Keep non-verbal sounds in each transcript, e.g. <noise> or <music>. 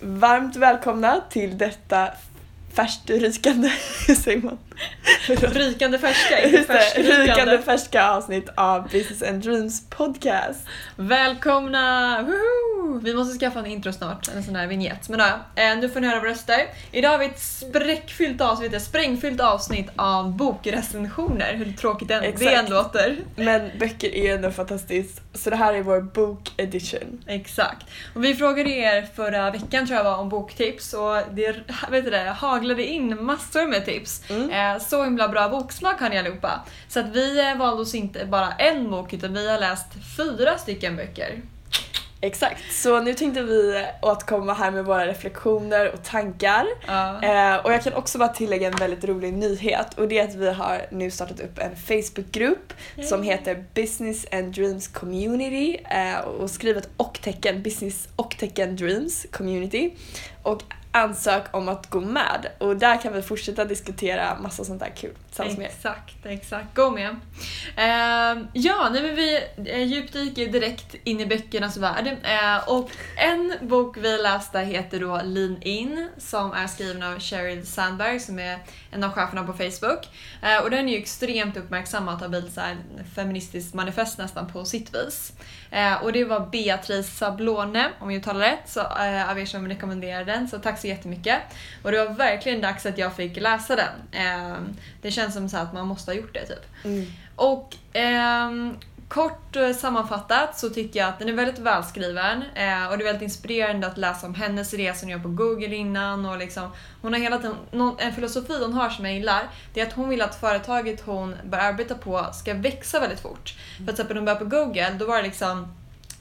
Varmt välkomna till detta färstrykande, <laughs> hur säger man? Rykande färska, <laughs> inte det, Rykande färska avsnitt av Business and Dreams podcast. Välkomna! Woho! Vi måste skaffa en intro snart, en sån här vignett. Men ja, eh, nu får ni höra våra röster. Idag har vi ett spräckfyllt avsnitt, ett sprängfyllt avsnitt av bokrecensioner. Hur tråkigt den, det Exakt. än låter. Men böcker är ju ändå fantastiskt, så det här är vår bok-edition. Exakt. Och vi frågade er förra veckan tror jag var om boktips och det vet du det, haglade in massor med tips. Mm. Eh, Så himla bra boksmak har ni allihopa. Så att vi eh, valde oss inte bara en bok utan vi har läst fyra stycken böcker. Exakt, så nu tänkte vi återkomma här med våra reflektioner och tankar. Ja. Eh, och jag kan också bara tillägga en väldigt rolig nyhet och det är att vi har nu startat upp en Facebookgrupp som heter Business and Dreams Community eh, och skrivet och tecken Business och tecken Dreams Community och ansök om att gå med och där kan vi fortsätta diskutera massa sånt där kul tillsammans med er. Exakt, exakt. Gå med. Ehm, ja, nu men vi eh, djupdyker direkt in i böckernas värld. Eh, och en bok vi läste heter då Lean In som är skriven av Sheryl Sandberg som är en av cheferna på Facebook. Eh, och den är ju extremt uppmärksammad och har blivit så här feministiskt manifest nästan på sitt vis. Eh, och det var Beatrice Sablone, om jag uttalar rätt, så, eh, av er som rekommenderade den. Så tack så jättemycket. Och det var verkligen dags att jag fick läsa den. Eh, det känns som så att man måste ha gjort det typ. Mm. Och ehm, kort eh, sammanfattat så tycker jag att den är väldigt välskriven eh, och det är väldigt inspirerande att läsa om hennes resa hon gör på Google innan och liksom hon har hela tiden, någon, en filosofi hon har som jag gillar det är att hon vill att företaget hon börjar arbeta på ska växa väldigt fort. För till exempel när hon började på Google då var det liksom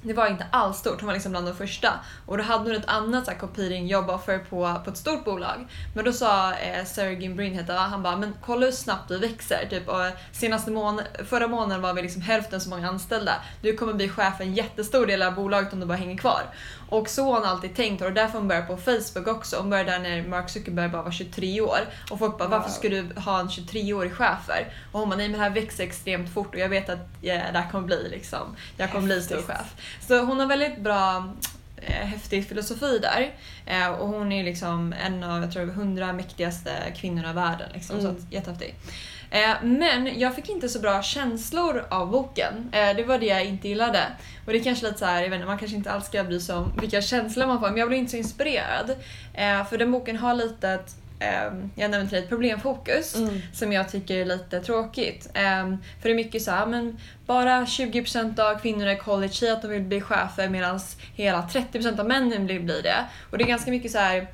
det var inte alls stort, hon var liksom bland de första. Och då hade hon ett annat så här, competing job offer på, på ett stort bolag. Men då sa eh, Sergey Brin, heter han, bara men kolla hur snabbt vi växer. Typ, och senaste mån förra månaden var vi liksom hälften så många anställda. Du kommer bli chef för en jättestor del av bolaget om du bara hänger kvar. Och så har hon alltid tänkt och därför hon började på Facebook också. Hon började där när Mark Zuckerberg bara var 23 år. Och folk bara varför ska du ha en 23-årig chef för? Och hon bara nej men det här växer extremt fort och jag vet att ja, det här kommer bli liksom, jag kommer bli stor chef. Så hon har väldigt bra eh, häftig filosofi där. Eh, och hon är liksom en av, jag tror, 100 mäktigaste kvinnorna i världen. Liksom, Mm. Så jättehäftig. Eh, men jag fick inte så bra känslor av boken. Eh, det var det jag inte gillade. Och det är kanske lite så här, jag vet inte, man kanske inte alls ska bry sig om vilka känslor man får, men jag blev inte så inspirerad. Eh, för den boken har lite ett, jag nämnde till dig, problemfokus Mm. som jag tycker är lite tråkigt. Ehm, för det är mycket så här, men bara 20% av kvinnorna i college säger att de vill bli chefer medan hela 30% av männen vill bli det. Och det är ganska mycket så här.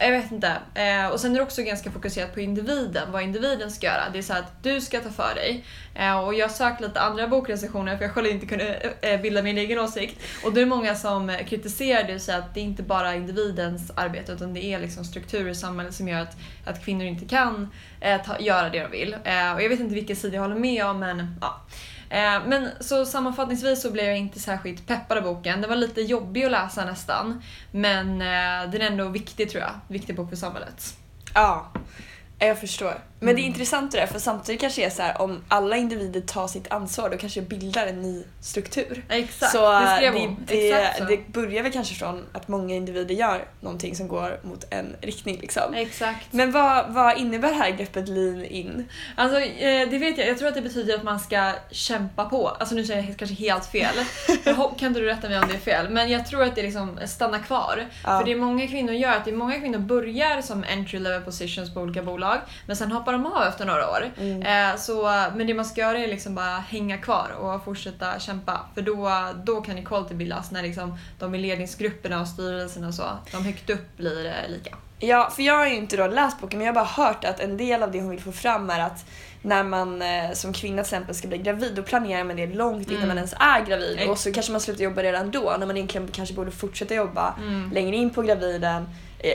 Jag vet inte. Eh, och sen är det också ganska fokuserat på individen, vad individen ska göra. Det är så att du ska ta för dig. Eh, och jag har sökt lite andra bokrecensioner för jag själv inte kunde eh, eh bilda min egen åsikt. Och då är det många som eh, kritiserar det och säger att det är inte bara individens arbete utan det är liksom strukturer i samhället som gör att, att kvinnor inte kan eh, ta, göra det de vill. Eh, och jag vet inte vilken sida jag håller med om men ja. Eh, men så sammanfattningsvis så blev jag inte särskilt peppad av boken. Den var lite jobbig att läsa nästan. Men eh, den är ändå viktig tror jag. Viktig bok för samhället. Ja, jag förstår. Men det är Mm. intressant det där för samtidigt kanske det är så här om alla individer tar sitt ansvar då kanske bildar en ny struktur. Exakt, så det skrev det, hon. det, Exakt så. det börjar väl kanske från att många individer gör någonting som går mot en riktning liksom. Exakt. Men vad, vad innebär det här greppet lean in? Alltså eh, det vet jag, jag tror att det betyder att man ska kämpa på. Alltså nu säger jag kanske helt fel. <laughs> Kan inte du rätta mig om det är fel? Men jag tror att det liksom stannar kvar. Ja. För det många kvinnor gör, att det är många kvinnor börjar som entry level positions på olika bolag men sen hoppar de av efter några år. Mm. Eh, så, men det man ska göra är liksom bara hänga kvar och fortsätta kämpa. För då, då kan equality bildas när liksom de i ledningsgrupperna och styrelserna och så, de högt upp blir eh, lika. Ja, för jag har ju inte då läst boken men jag har bara hört att en del av det hon vill få fram är att när man eh, som kvinna till exempel ska bli gravid då planerar man det långt innan Mm. man ens är gravid Ex- och så kanske man slutar jobba redan då när man egentligen kanske borde fortsätta jobba Mm. längre in på graviden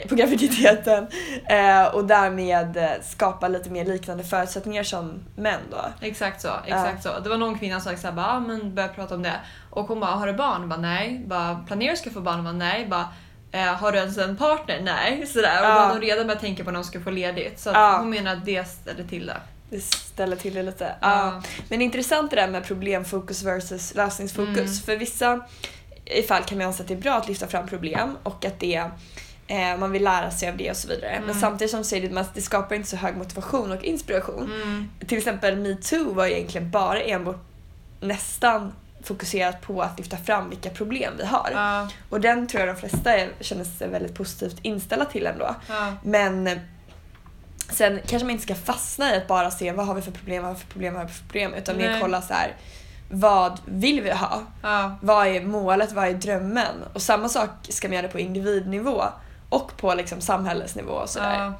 på graviditeten eh, och därmed eh, skapa lite mer liknande förutsättningar som män då. Exakt så, exakt så. Det var någon kvinna som sa såhär, ah, men började prata om det. Och hon bara, har du barn? Jag Bara, nej. Bara, planerar du ska få barn? Jag Bara, nej. Bara, eh, har du ens en partner? Nej. Sådär. Och då Ja. hade hon redan börjat tänka på när hon skulle få ledigt. Så att Ja. hon menar att det ställer till det. Det ställer till det lite. Ja. Men intressant det där med problemfokus versus lösningsfokus. Mm. För vissa i fall kan man anse att det är bra att lyfta fram problem och att det Eh, man vill lära sig av det och så vidare. Men Mm. samtidigt som säger, det, det skapar inte så hög motivation och inspiration. Mm. Till exempel metoo var egentligen bara enbart nästan fokuserat på att lyfta fram vilka problem vi har. Ja, Och den tror jag de flesta känner sig väldigt positivt inställda till ändå. ja. Men eh, sen kanske man inte ska fastna i att bara se vad har vi för problem, vad har vi för problem, vad har vi för problem. Utan mer kolla så här, vad vill vi ha? ja. Vad är målet? Vad är drömmen? Och samma sak ska man göra på individnivå och på liksom samhällsnivå och sådär. Ja,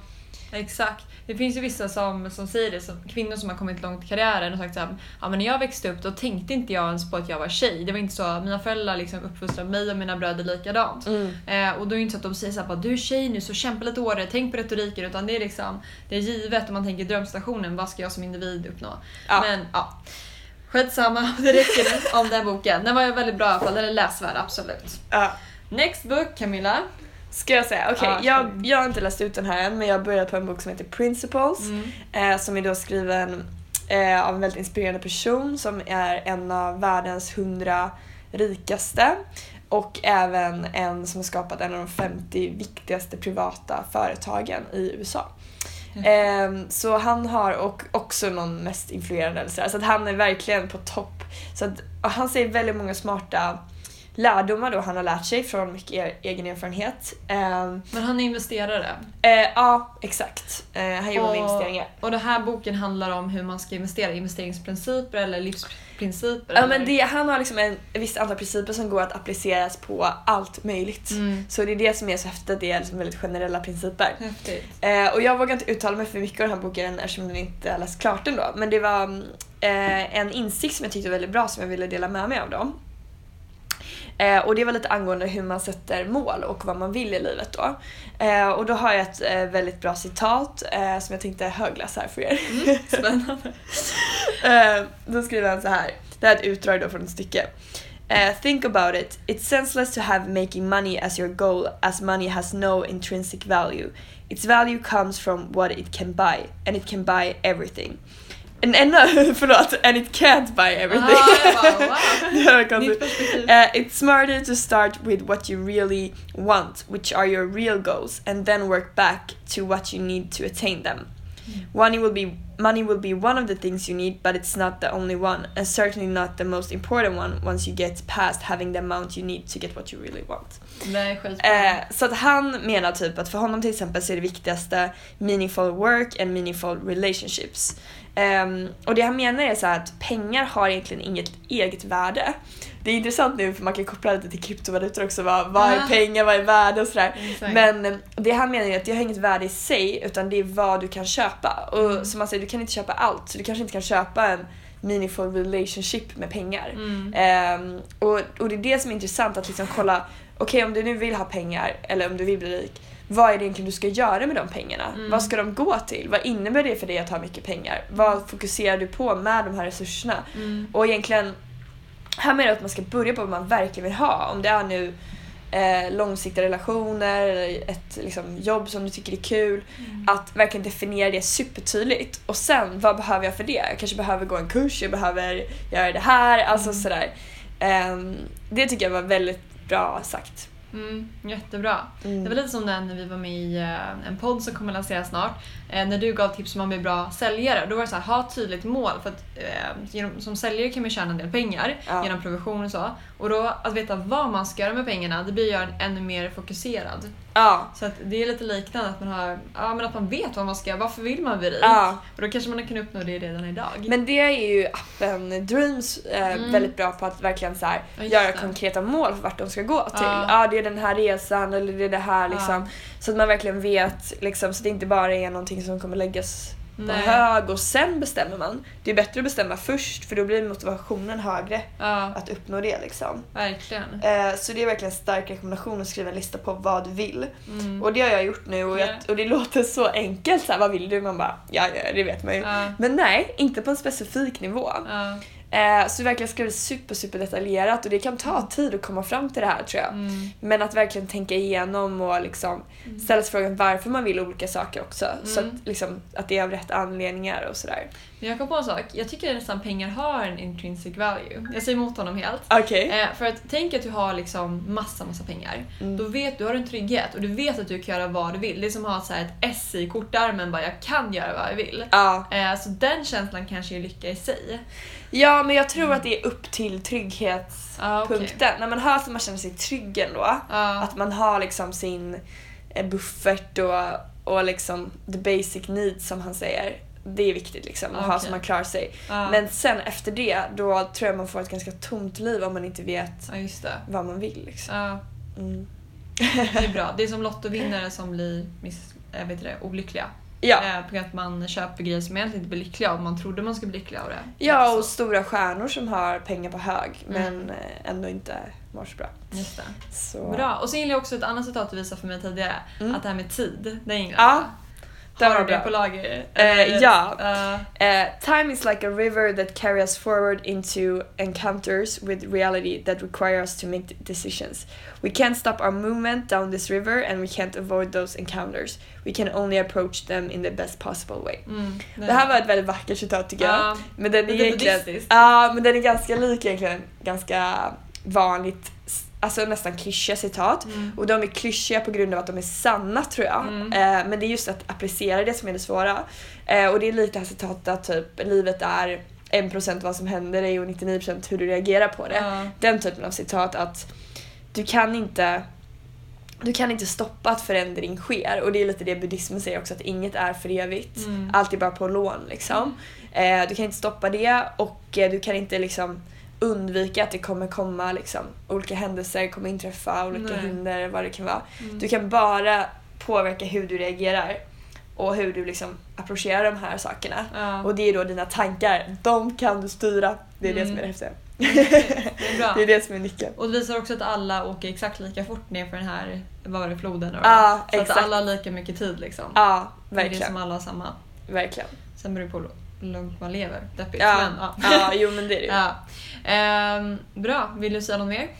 exakt. Det finns ju vissa som, som säger det, som, kvinnor som har kommit långt i karriären och sagt såhär, ja men när jag växte upp då tänkte inte jag ens på att jag var tjej. Det var inte så, mina föräldrar liksom uppfostrade mig och mina bröder likadant. Mm. Eh, och då är det inte så att de säger såhär, du är tjej nu så kämpa lite hårdare, tänk på retoriken. Utan det är liksom, det är givet om man tänker drömstationen, vad ska jag som individ uppnå? Ja. Men ja, skitsamma, <laughs> det räcker nu om den boken. Den var väldigt bra i alla fall, den är läsvärd absolut. Ja. Next book Camilla. Ska jag säga? Okej, Ja, jag, kör. jag har inte läst ut den här än men jag har börjat på en bok som heter Principles. Mm. Eh, som är då skriven eh, av en väldigt inspirerande person som är en av världens 100 rikaste och även en som har skapat en av de 50 viktigaste privata företagen i USA. Eh, så han har och också någon mest influerande eller sådär. Så att han är verkligen på topp. Så att, han säger väldigt många smarta lärdomar då han har lärt sig från mycket e- egen erfarenhet. Eh, Men han är investerare. eh, ja, exakt. Eh, han gjorde Och- investeringar. Och den här boken handlar om hur man ska investera, investeringsprinciper eller livsprinciper. Ja, eller? men det, han har liksom en, ett visst antal principer som går att appliceras på allt möjligt. Mm. Så det är det som är så häftigt, att det är liksom väldigt generella principer. Häftigt. Eh, och jag vågar inte uttala mig för mycket om den här boken eftersom den inte har läst klart den då. Men det var mm, eh, en insikt som jag tyckte var väldigt bra som jag ville dela med mig av dem. Eh, och det var lite angående hur man sätter mål och vad man vill i livet då. Eh, och då har jag ett eh, väldigt bra citat eh, som jag tänkte högläsa här för er. Mm, spännande. <laughs> Eh, då skriver han så här. Det här är ett utdrag då från ett stycke. Eh, think about it. It's senseless to have making money as your goal as money has no intrinsic value. Its value comes from what it can buy and it can buy everything. And no, <laughs> förlåt, and it can't buy everything. Ah, bara, wow. Uh, <laughs> it's smarter to start with what you really want, which are your real goals, and then work back to what you need to attain them. Money will be money will be one of the things you need, but it's not the only one, and certainly not the most important one once you get past having the amount you need to get what you really want. Nej. Eh, så att han menar typ att för honom till exempel så är det viktigaste meaningful work and meaningful relationships. Ehm, och det han menar är så att pengar har egentligen inget eget värde. Det är intressant nu för man kan koppla lite till kryptovalutor också. Vad, vad är Ah. pengar, vad är värde och sådär. Men eh, det han menar är att det har inget värde i sig utan det är vad du kan köpa. Och Mm. som man säger, du kan inte köpa allt. Så du kanske inte kan köpa en meaningful relationship med pengar. Mm. Ehm, och, och det är det som är intressant att liksom kolla, okej om du nu vill ha pengar eller om du vill bli rik, vad är det egentligen du ska göra med de pengarna? Mm. Vad ska de gå till? Vad innebär det för dig att ha mycket pengar? Vad fokuserar du på med de här resurserna? Mm. Och egentligen, här menar jag att man ska börja på vad man verkligen vill ha. Om det är nu eh, långsiktiga relationer eller ett liksom, jobb som du tycker är kul. Mm. Att verkligen definiera det supertydligt. Och sen, vad behöver jag för det? Jag kanske behöver gå en kurs, jag behöver göra det här. Alltså Mm. sådär. Ehm, det tycker jag var väldigt bra sagt. Mm, jättebra. Mm. Det var lite som den när vi var med i eh, en podd som kommer att lanseras snart. Eh, när du gav tips om att bli bra säljare. Då var det så här, ha tydligt mål. För att eh, genom, som säljare kan man tjäna en del pengar Ja. genom provision och så. Och då att veta vad man ska göra med pengarna, det blir ju en ännu mer fokuserad. Ja. Så att det är lite liknande, att man, har, ja, men att man vet vad man ska varför vill man bli rik? ja. Och då kanske man kan uppnå det redan idag. Men det är ju appen Dreams eh, Mm. väldigt bra på att verkligen så här, Ja, göra det. konkreta mål för vart de ska gå till. Ja. Ja, det är den här resan eller det är det här liksom. Så att man verkligen vet liksom, så det inte bara är någonting som kommer läggas på Nej. hög och sen bestämmer man. Det är bättre att bestämma först för då blir motivationen högre Ja, att uppnå det liksom. verkligen. Eh, så det är verkligen en stark rekommendation att skriva en lista på vad du vill. Mm. Och det har jag gjort nu och, jag, Ja. och det låter så enkelt. Så här, vad vill du? Man bara, ja, ja det vet man ju. Ja, Men nej, inte på en specifik nivå. ja. Eh, så verkligen skriva super, super detaljerat och det kan ta tid att komma fram till det här tror jag. Mm. Men att verkligen tänka igenom och liksom ställa sig frågan varför man vill olika saker också. Så Mm. att, liksom, att det är av rätt anledningar och sådär. Det Men jag kom på en sak. Jag tycker nästan pengar har en intrinsic value. Jag säger emot honom helt. Okej. Eh, för att tänk att du har liksom massa, massa pengar. Mm. Då vet du har en trygghet och du vet att du kan göra vad du vill. Det är som att ha så här ett S i kortarmen, bara jag kan göra vad jag vill. Ja. Eh, så den känslan kanske är lycka i sig. Ja, men jag tror att det är upp till Ja, okej. trygghetspunkten. När man har att man känner sig trygg ändå. Ja. Att man har liksom sin eh, buffert och, och liksom the basic needs som han säger. Det är viktigt liksom, att ha Okej. så man klarar sig. Ja. Men sen efter det, då tror jag man får ett ganska tomt liv om man inte vet vad man vill. Liksom. Ja, Mm. det är bra. <laughs> Det är som lottovinnare som blir miss, jag vet inte det, olyckliga. Ja. Eh, på grund av att man köper grejer som egentligen inte blir lyckliga av. Man trodde man skulle bli lycklig av det. ja, Så, och stora stjärnor som har pengar på hög Mm. men eh, ändå inte mår så bra. Just det. Så. Bra. Och så gillar jag också ett annat citat du visade för mig tidigare. Mm. Att det här med tid, det är inget Ja, det Har det på lager? Eller- ja. Eh, Eh, time is like a river that carries us forward into encounters with reality that require us to make decisions. We can't stop our movement down this river and we can't avoid those encounters. We can only approach them in the best possible way. mm, Det här var ett väldigt vackert citat tycker jag. Ja, Men den är egentligen... Ja, men den är ganska lik egentligen ganska vanligt, alltså nästan klyschiga citat. Mm. Och de är klyschiga på grund av att de är sanna tror jag. Mm. Eh, men det är just att applicera det som är det svåra. Eh, och det är lite det här citatet att typ livet är 1% vad som händer dig och 99% hur du reagerar på det. Ja. Den typen av citat att du kan inte du kan inte stoppa att förändring sker och det är lite det buddhismen säger också att inget är för evigt. Mm. Allt är bara på lån liksom. Eh, du kan inte stoppa det och eh, du kan inte liksom undvika att det kommer komma liksom, olika händelser, kommer inträffa, olika Nej. hinder, vad det kan vara. Mm. Du kan bara påverka hur du reagerar och hur du liksom approcherar de här sakerna. Ja. Och det är då dina tankar, de kan du styra. Det är det Mm. som är det häftiga. Det är. <laughs> Det är det som är nyckeln. Och det visar också att alla åker exakt lika fort ner för den här var det, floden. Ja, så exakt. att alla har lika mycket tid liksom. Ja, Det är det verkligen. som alla har samma. verkligen. Sen beror det på långt man lever. Deppigt. Ja, Men, ja. ja, jo men det är det ju. Ja. Ehm, bra, vill du säga något mer? <laughs>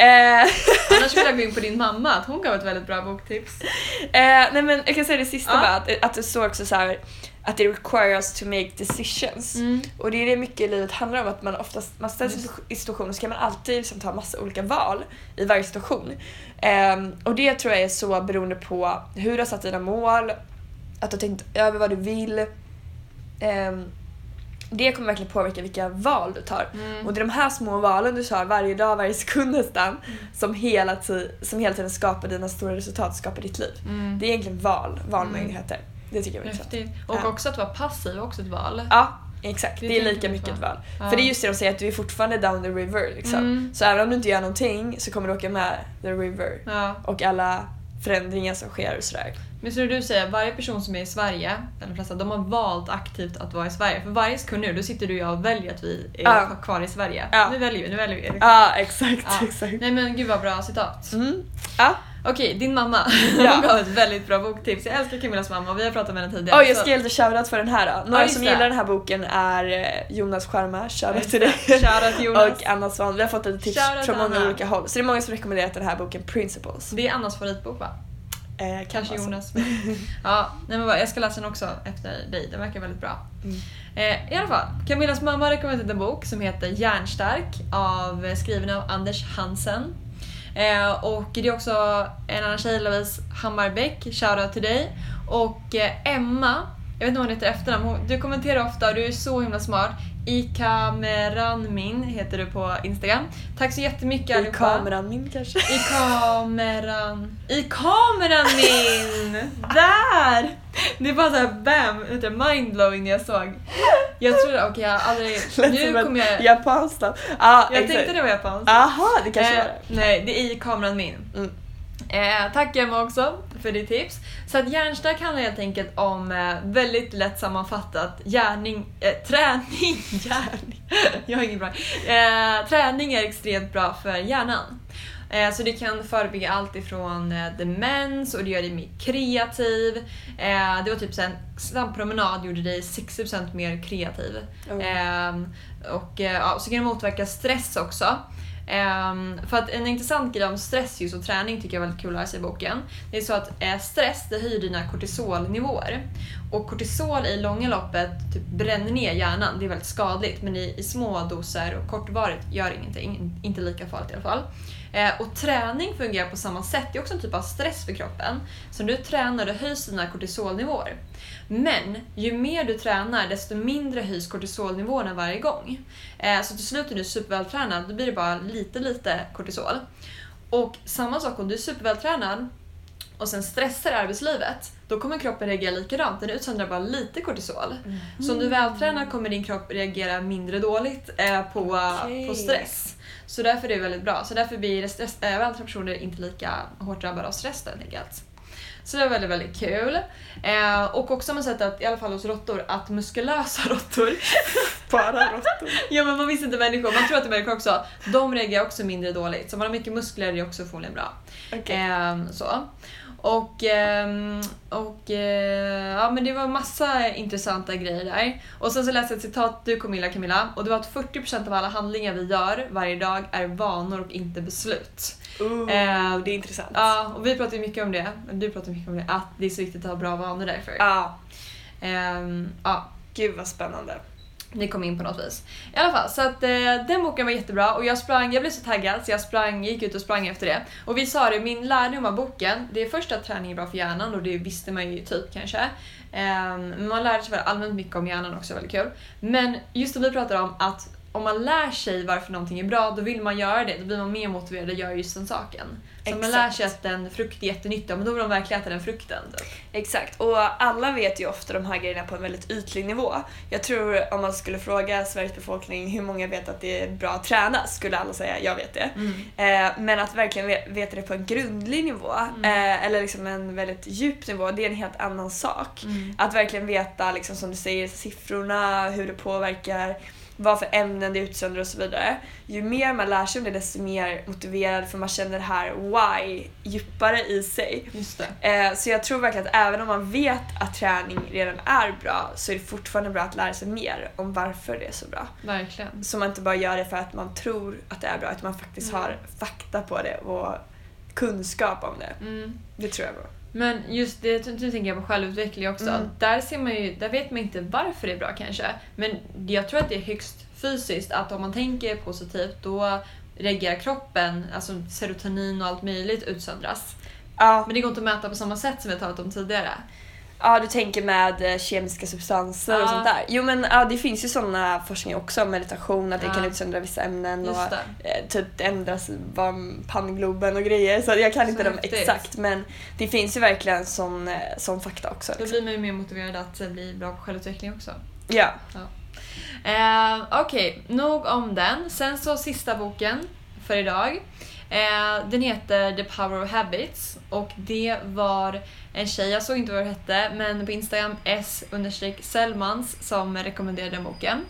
Eh, <laughs> Annars vill jag gå in på din mamma, att hon gav ett väldigt bra boktips. eh, nej men jag kan säga det sista Ja. bara, att, att det står också så här att det requires to make decisions. Mm. Och det är det mycket i livet handlar om, att man oftast man ställs i i situationer så kan man alltid liksom ta massa olika val i varje situation. Ehm, och det tror jag är så beroende på hur du har satt dina mål, att du har tänkt över vad du vill. Ehm, det kommer verkligen påverka vilka val du tar. Mm. Och det är de här små valen du tar varje dag, varje sekund nästan, som, hela ti- som hela tiden skapar dina stora resultat, skapar ditt liv. Mm. Det är egentligen val, valmöjligheter. Det tycker jag är. Häftigt. Och Ja. också att vara passiv är också ett val. Ja, exakt. Det Det är lika mycket ett val. Ja. För det är just det de säger, att du är fortfarande down the river. Liksom. Mm. Så även om du inte gör någonting så kommer du åka med the river. Ja. Och alla förändringar som sker och sådär. Men så du säger, varje person som är i Sverige, eller de flesta, de har valt aktivt att vara i Sverige. För varje sekund nu, då sitter du och jag och väljer att vi är Ja. kvar i Sverige. Ja. Nu väljer vi, nu väljer vi. Ja, exakt. Ja. exakt. Nej men gud vad bra citat. Mm. Ja. Okej, din mamma. <laughs> Ja. Hon gav ett väldigt bra boktips. Jag älskar Camillas mamma och vi har pratat med henne tidigare. Oj, jag ska ge lite shoutout för den här då. Några just som det. gillar den här boken är eh, Jonas Scherma, shoutout Just till dig. Shoutout <laughs> Jonas. Och Anna Svan. Vi har fått lite tips Shoutout från många Anna. olika håll. Så det är många som rekommenderat den här boken Principles. Det är Annas favoritbok va? Eh, kan Kanske. Jonas. <laughs> ja, nej men vad, jag ska läsa den också efter dig. Den verkar väldigt bra. Mm. Eh, I alla fall, Camillas mamma har rekommenderat en bok som heter Järnstark av, eh, skriven av Anders Hansen. Eh, och det är också en annan tjej, Louise Hammarbäck, shoutout till dig. Och eh, Emma, jag vet inte vad hon heter efternamn, du kommenterar ofta och du är så himla smart. Ikameranmin heter du på Instagram. Tack så jättemycket I allihopa. kameran min kanske. <laughs> I kameran. I kameran min! Där! Det är bara såhär bam, mindblowing när jag såg. Jag trodde, okej jag har aldrig... <laughs> Nu kommer jag... Japanskt. Ah, Jag exakt. tänkte det var japanskt. Aha, det kanske Eh, var det. nej, det är i kameran min. Mm. Eh, tack Emma också för ditt tips. Så att hjärnstark handlar helt enkelt om eh, väldigt lätt sammanfattat gärning, eh, träning, <laughs> gärning. Jag har ingen bra. Eh, träning är extremt bra för hjärnan. Eh, så det kan förebygga allt ifrån eh, demens och det gör dig mer kreativ. Eh, det var typ så en snabb promenad gjorde dig 60% mer kreativ. Ehm, och ja, så kan det motverka stress också. Um, för att en intressant grej om stress just och träning tycker jag är väldigt kul att lära sig i boken. Det är så att eh, stress det höjer dina kortisolnivåer. Och kortisol i långa loppet typ bränner ner hjärnan, det är väldigt skadligt. Men i, i små doser och kortvarigt gör ingenting, inte lika farligt i alla fall. Eh, och träning fungerar på samma sätt, det är också en typ av stress för kroppen. Så när du tränar då höjs dina kortisolnivåer. Men ju mer du tränar desto mindre höjs kortisolnivåerna varje gång. Eh, så till slut är du supervältränad då blir det bara lite lite kortisol. Och samma sak om du är supervältränad och sen stressar i arbetslivet, då kommer kroppen reagera likadant. Den utsöndrar bara lite kortisol. Mm. Så om du är vältränad kommer din kropp reagera mindre dåligt eh, på, Okej. på stress. Så därför är det väldigt bra. Så därför blir stress, äh, vältränade personer inte lika hårt drabbade av stress helt enkelt. Så det är väldigt, väldigt kul. Eh, och också har man sett att, i alla fall hos råttor, att muskulösa <laughs> råttor, Bara råttor. <laughs> ja men man visste inte människor, man tror att det är människor också, de reagerar också mindre dåligt. Så om man har mycket muskler är det också förmodligen bra. Okej. Ehm, så. Och, ehm, och eh, ja men det var massa intressanta grejer där. Och sen så läste jag ett citat du Camilla Camilla och det var att 40% av alla handlingar vi gör varje dag är vanor och inte beslut. Eh, det är intressant. Ja, och vi pratar mycket om det, du pratar mycket om det, att det är så viktigt att ha bra vanor därför. Ja, Ehm, ja, gud vad spännande. Ni kom in på något vis. I alla fall, så att eh, den boken var jättebra och jag sprang, jag blev så taggad så jag sprang, gick ut och sprang efter det. Och vi sa det, min lärdom av boken, det är först att träning är bra för hjärnan och det visste man ju typ kanske. Ehm, Men man lärde sig väl allmänt mycket om hjärnan också, väldigt kul. Men just det vi pratar om att om man lär sig varför någonting är bra, då vill man göra det. Då blir man mer motiverad att göra just den saken. Så om man lär Exakt. sig att en frukt är jättenyttig, men då vill de verkligen äta den frukten. Typ. Exakt, och alla vet ju ofta de här grejerna på en väldigt ytlig nivå. Jag tror om man skulle fråga Sveriges befolkning hur många vet att det är bra att träna skulle alla säga jag vet det. Eh, men att verkligen ve- veta det på en grundlig nivå, eh, eller liksom en väldigt djup nivå, det är en helt annan sak. Att verkligen veta, liksom, som du säger, siffrorna, hur det påverkar, vad för ämnen det utsöndrar och så vidare. Ju mer man lär sig om det desto mer motiverad för man känner det här why djupare i sig. Eh, Så jag tror verkligen att även om man vet att träning redan är bra så är det fortfarande bra att lära sig mer om varför det är så bra. Verkligen. Så man inte bara gör det för att man tror att det är bra utan man faktiskt Mm. har fakta på det och kunskap om det. Mm. Det tror jag är bra. Men just det, nu tänker jag på självutveckling också. Mm. Där, ser man ju, där vet man inte varför det är bra kanske. Men jag tror att det är högst fysiskt att om man tänker positivt då reagerar kroppen, alltså serotonin och allt möjligt utsöndras. Ja, Men det går inte att mäta på samma sätt som vi har talat om tidigare. Ja, du tänker med eh, kemiska substanser och Ja. sånt där. Jo men ja, det finns ju sådana forskning också om meditation, att det Ja. kan utsöndra vissa ämnen och eh, typ ändras panngloben och grejer. Så jag kan Så inte dem exakt men det finns ju verkligen sån, eh, sån fakta också. Då blir man ju mer motiverad att eh, bli bra på självutveckling också. Ja. Eh, Okej, nog om den. Sen så sista boken för idag. Eh, den heter The Power of Habits och det var en tjej, jag såg inte vad det hette, men på Instagram s Selmans som rekommenderade den boken.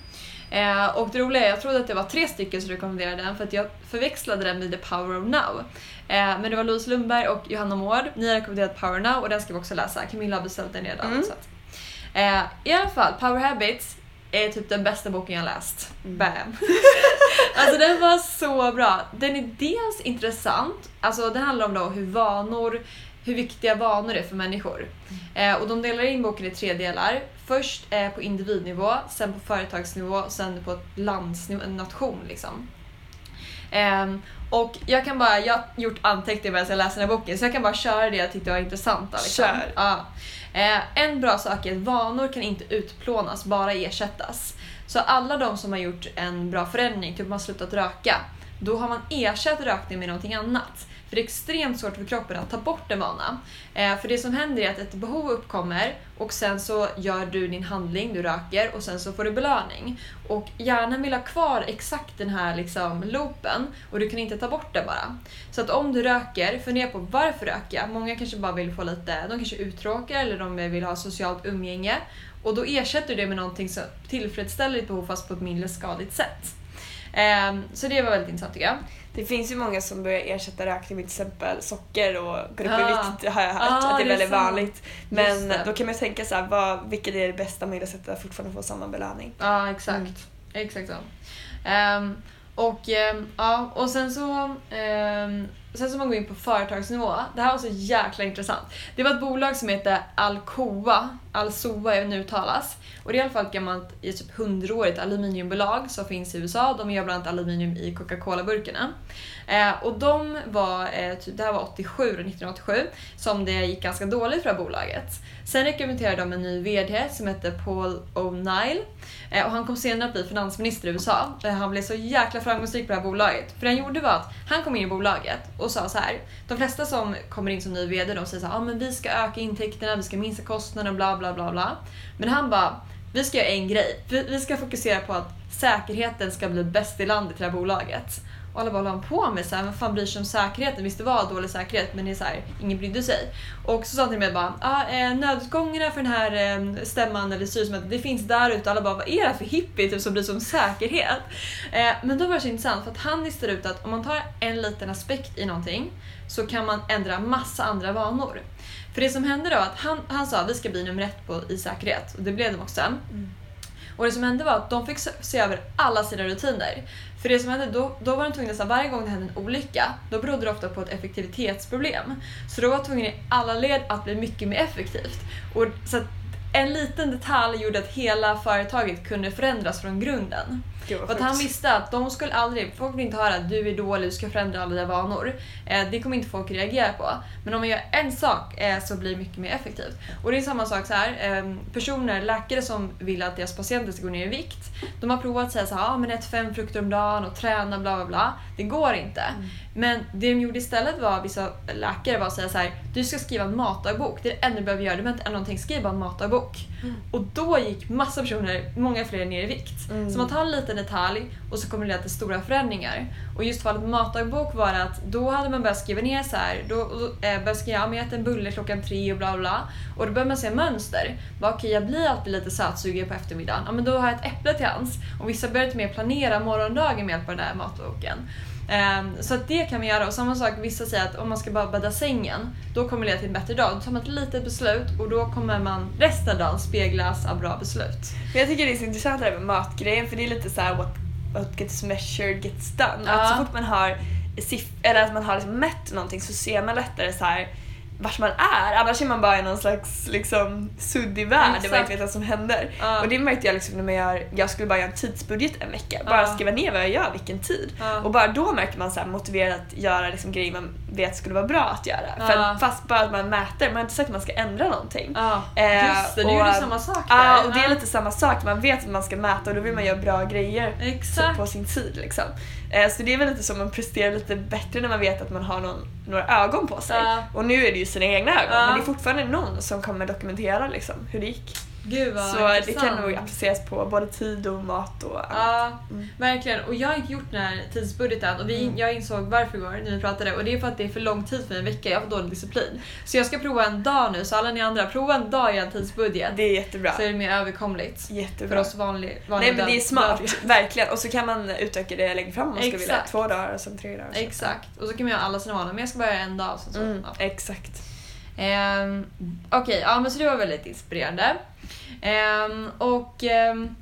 Eh, och det roliga är, jag trodde att det var tre stycken som rekommenderade den för att jag förväxlade den med The Power of Now. Eh, men det var Louise Lundberg och Johanna Mård. Ni har rekommenderat Power Now och den ska vi också läsa. Camilla har beställt den redan. Mm. Så att. Eh, I alla fall, Power Habits är typ den bästa boken jag läst. Mm. Bam! <laughs> alltså den var så bra. Den är dels intressant, alltså den handlar om då hur vanor, hur viktiga vanor är för människor. Eh, och de delar in boken i tre delar. Först eh, på individnivå, sen på företagsnivå, sen på ett landsnivå, en nation liksom. Ehm, och jag kan bara, jag har gjort anteckningar medan jag läser den här boken så jag kan bara köra det jag tyckte var intressant. Liksom. Kör. Ja. Eh, en bra sak är att vanor kan inte utplånas, bara ersättas. Så alla de som har gjort en bra förändring, typ man har slutat röka, då har man ersatt rökning med någonting annat. För det är extremt svårt för kroppen att ta bort en vana. Eh, för det som händer är att ett behov uppkommer och sen så gör du din handling, du röker och sen så får du belöning. Och hjärnan vill ha kvar exakt den här liksom loopen och du kan inte ta bort den bara. Så att om du röker, fundera på varför röker jag? Många kanske bara vill få lite, de kanske är uttråkade eller de vill ha socialt umgänge. Och då ersätter du det med någonting som tillfredsställer ditt behov fast på ett mindre skadligt sätt. Ehm, så det var väldigt intressant tycker jag. Det finns ju många som börjar ersätta rökning med till exempel socker och går upp i Ah. vikt har jag hört. Ah, att det är det är väldigt vanligt. Men då kan man ju tänka så här, vad, vilket är det bästa möjliga att fortfarande få samma belöning? Ja, exakt. Mm. Exakt så. Ehm, Och, ehm, ja, och sen så ehm, Sen så man går in på företagsnivå. Det här var så jäkla intressant. Det var ett bolag som heter Alcoa, Alcoa nu uttalas. Och det är i alla fall ett gammalt, typ hundraårigt aluminiumbolag som finns i USA. De gör bland annat aluminium i Coca-Cola-burkarna. Eh, och de var, eh, typ, det här var 87, 1987, som det gick ganska dåligt för det här bolaget. Sen rekryterade de en ny VD som hette Paul O'Neill. Eh, och han kom senare att bli finansminister i USA. Eh, han blev så jäkla framgångsrik på det här bolaget. För det han gjorde var att han kom in i bolaget och sa så här. De flesta som kommer in som ny VD de säger så här, ah, men vi ska öka intäkterna, vi ska minska kostnaderna, bla bla bla bla. Men han bara, vi ska göra en grej. Vi ska fokusera på att säkerheten ska bli bäst i landet i det här bolaget. Och alla bara, håller han på med? Så här, vem fan bryr sig om säkerheten? Visst det var dålig säkerhet men det är så här, ingen brydde sig. Och så sa han till mig bara, ah, eh, nödutgångarna för den här eh, stämman eller styrelsemötet, det finns där ute. Alla bara, vad är det för hippie typ, som bryr sig om säkerhet? Eh, men då var det så intressant för att han listar ut att om man tar en liten aspekt i någonting så kan man ändra massa andra vanor. För det som hände då att han, han sa att vi ska bli nummer ett på, i säkerhet och det blev de också. Mm. Och det som hände var att de fick se över alla sina rutiner. För det som hände, då, då var de tvungna att varje gång det hände en olycka, då berodde det ofta på ett effektivitetsproblem. Så då var de tvungna i alla led att bli mycket mer effektivt. Och, så en liten detalj gjorde att hela företaget kunde förändras från grunden. För att han visste att de skulle aldrig, folk vill inte höra att du är dålig, du ska förändra alla dina vanor. Eh, det kommer inte folk reagera på. Men om man gör en sak eh, så blir det mycket mer effektivt. Och det är samma sak så här. Eh, personer, läkare som vill att deras patienter ska gå ner i vikt. De har provat att säga så här, ah, men ät fem frukter om dagen och träna bla bla bla. Det går inte. Mm. Men det de gjorde istället var, vissa läkare var att säga så här, du ska skriva en matdagbok. Det är det enda du behöver göra. Du behöver inte någonting, skriv bara en matdagbok. Mm. Och då gick massa personer, många fler ner i vikt. Mm. Så man tar en liten detalj och så kommer det leda till stora förändringar. Och just fallet matdagbok var att då hade man börjat skriva ner så här, då, eh, började skriva ja, jag äter en bulle klockan tre och bla bla. Och då börjar man se mönster. Okej, okay, jag blir alltid lite sötsugen på eftermiddagen. Ja, men då har jag ett äpple till hands. Och vissa börjar mer planera morgondagen med hjälp av den här matboken. Um, så att det kan vi göra. Och samma sak, vissa säger att om man ska bara bädda sängen, då kommer det leda till en bättre dag. Då tar man ett litet beslut och då kommer man resten av dagen speglas av bra beslut. Men jag tycker det är så intressant det här med matgrejen, för det är lite så här, what, what gets measured gets done. Ja. Att så fort man har, eller att man har liksom mätt någonting så ser man lättare så här vart man är. Annars är man bara i någon slags liksom, suddig värld. Exakt. Det var inte vad som händer. Uh. Och det märkte jag liksom när man gör, jag skulle bara göra en tidsbudget en vecka. Bara uh. skriva ner vad jag gör, vilken tid. Uh. Och bara då märker man så här motiverad att göra liksom grejer man vet skulle vara bra att göra. För fast bara att man mäter, man har inte sagt att man ska ändra någonting. Eh, Just det, och, nu är det samma sak. Ja, och det är lite samma sak. Man vet att man ska mäta och då vill man göra bra grejer på sin tid. Liksom. Eh, så det är väl lite som man presterar lite bättre när man vet att man har någon, några ögon på sig. Ja. Och nu är det ju sina egna ögon ja. men det är fortfarande någon som kommer dokumentera liksom, hur det gick. Gud vad Så intressant. det kan nog appliceras på både tid och mat och annat. Ja, mm. verkligen. Och jag har inte gjort den här tidsbudgeten och vi, mm. jag insåg varför igår när vi pratade och det är för att det är för lång tid för en vecka. Jag har för dålig disciplin. Så jag ska prova en dag nu, så alla ni andra, prova en dag i en tidsbudget. Det är jättebra. Så är det mer överkomligt. Jättebra. För oss vanliga Nej men det är smart, verkligen. Och så kan man utöka det längre fram om man ska vilja. Två dagar och sen tre dagar. Exakt. Och så kan man göra alla sina vanor. Men jag ska börja en dag. Så, så. Mm, ja. Exakt. Um, Okej, okay, ja men så det var väldigt inspirerande. Um, och um,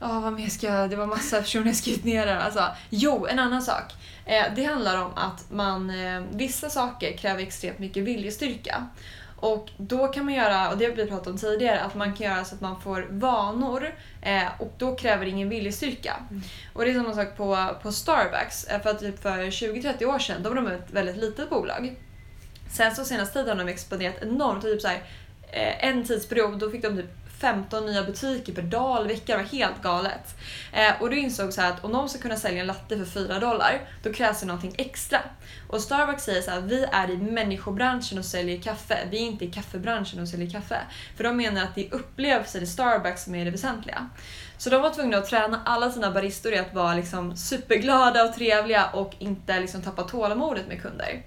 oh, vad mer ska jag... Det var massa personer jag skrivit ner där. Alltså, jo, en annan sak. Eh, det handlar om att man, eh, vissa saker kräver extremt mycket viljestyrka. Och då kan man göra, och det har vi pratat om tidigare, att man kan göra så att man får vanor eh, och då kräver det ingen viljestyrka. Mm. Och det är samma sak på, på Starbucks. Eh, för typ för 20-30 år sedan, då var de ett väldigt litet bolag. Sen så senaste tiden har de expanderat enormt. Typ så här, eh, en tidsperiod då fick de typ 15 nya butiker per dag eller vecka. Det var helt galet. Eh, och då insåg så att om de ska kunna sälja en latte för 4 dollar, då krävs det någonting extra. Och Starbucks säger så att vi är i människobranschen och säljer kaffe. Vi är inte i kaffebranschen och säljer kaffe. För de menar att det är upplevelser i Starbucks som är det väsentliga. Så de var tvungna att träna alla sina baristor i att vara liksom superglada och trevliga och inte liksom tappa tålamodet med kunder.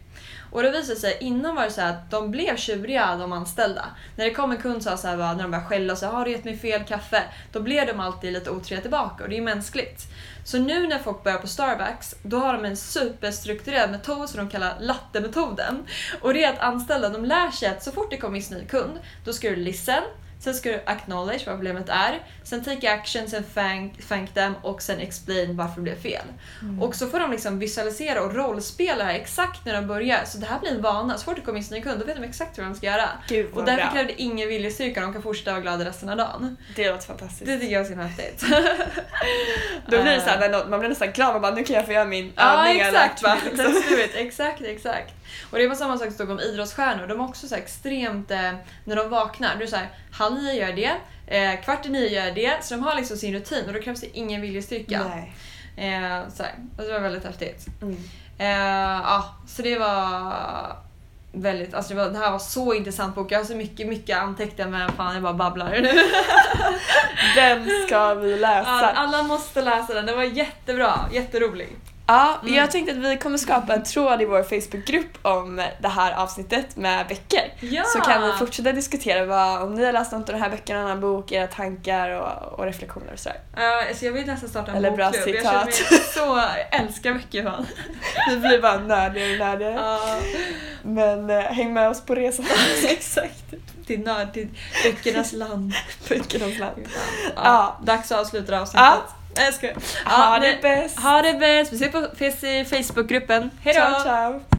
Och det visade sig, innan var det så att de blev tjuriga de anställda. När det kom en kund så här, när de började skälla och sa har du gett mig fel kaffe? Då blev de alltid lite otrevliga tillbaka och det är mänskligt. Så nu när folk börjar på Starbucks, då har de en superstrukturerad metod som de kallar lattemetoden. Och det är att anställda, de lär sig att så fort det kommer en ny kund, då ska du listen, Sen ska du acknowledge vad problemet är. Sen take action, sen thank, thank them och sen explain varför det blev fel. Mm. Och så får de liksom visualisera och rollspela här exakt när de börjar. Så det här blir en vana. Så fort det kommer in en ny kund då vet de exakt hur de ska göra. Gud Och därför bra. kräver det ingen viljestyrka. De kan fortsätta vara glada resten av dagen. Det låter fantastiskt. Det tycker jag är så häftigt. <laughs> Då blir det Eh, såhär, någon, man blir nästan glad, man bara nu kan jag få göra min Ja övning eller exakt. <laughs> Exakt, exakt. Och det var samma sak som stod om idrottsstjärnor. De är också så extremt, eh, när de vaknar, då är så här, halv nio gör det, eh, kvart i nio gör det. Så de har liksom sin rutin och då krävs det ingen viljestyrka. Nej. Eh, så här. Och det var väldigt häftigt. Mm. Eh, ja, så det var väldigt, alltså det, var, det här var så intressant bok. Jag har så mycket, mycket antecknat men fan jag bara babblar nu. <laughs> Den ska vi Ja, läsa. alla måste läsa den, den var jättebra, jätterolig. Ja, Mm. jag tänkte att vi kommer skapa en tråd i vår Facebookgrupp om det här avsnittet med böcker. Ja! Så kan vi fortsätta diskutera vad, om ni har läst något av den här böckerna, en annan bok, era tankar och, och reflektioner och sådär. Ja, alltså jag vill nästan starta en Eller bra bokklubb. Jag citat. känner mig så, jag älskar böcker fan. <laughs> Vi blir bara nördigare och nördigare. Ja, Men eh, häng med oss på resan. <laughs> exakt. Till nörd, till böckernas land. Böckernas land. Ja. Dags att avsluta det här avsnittet. Ja. Jag. Ha det bäst! Ha det bäst! Vi ses på ses i Facebookgruppen. Hejdå! Ciao ciao!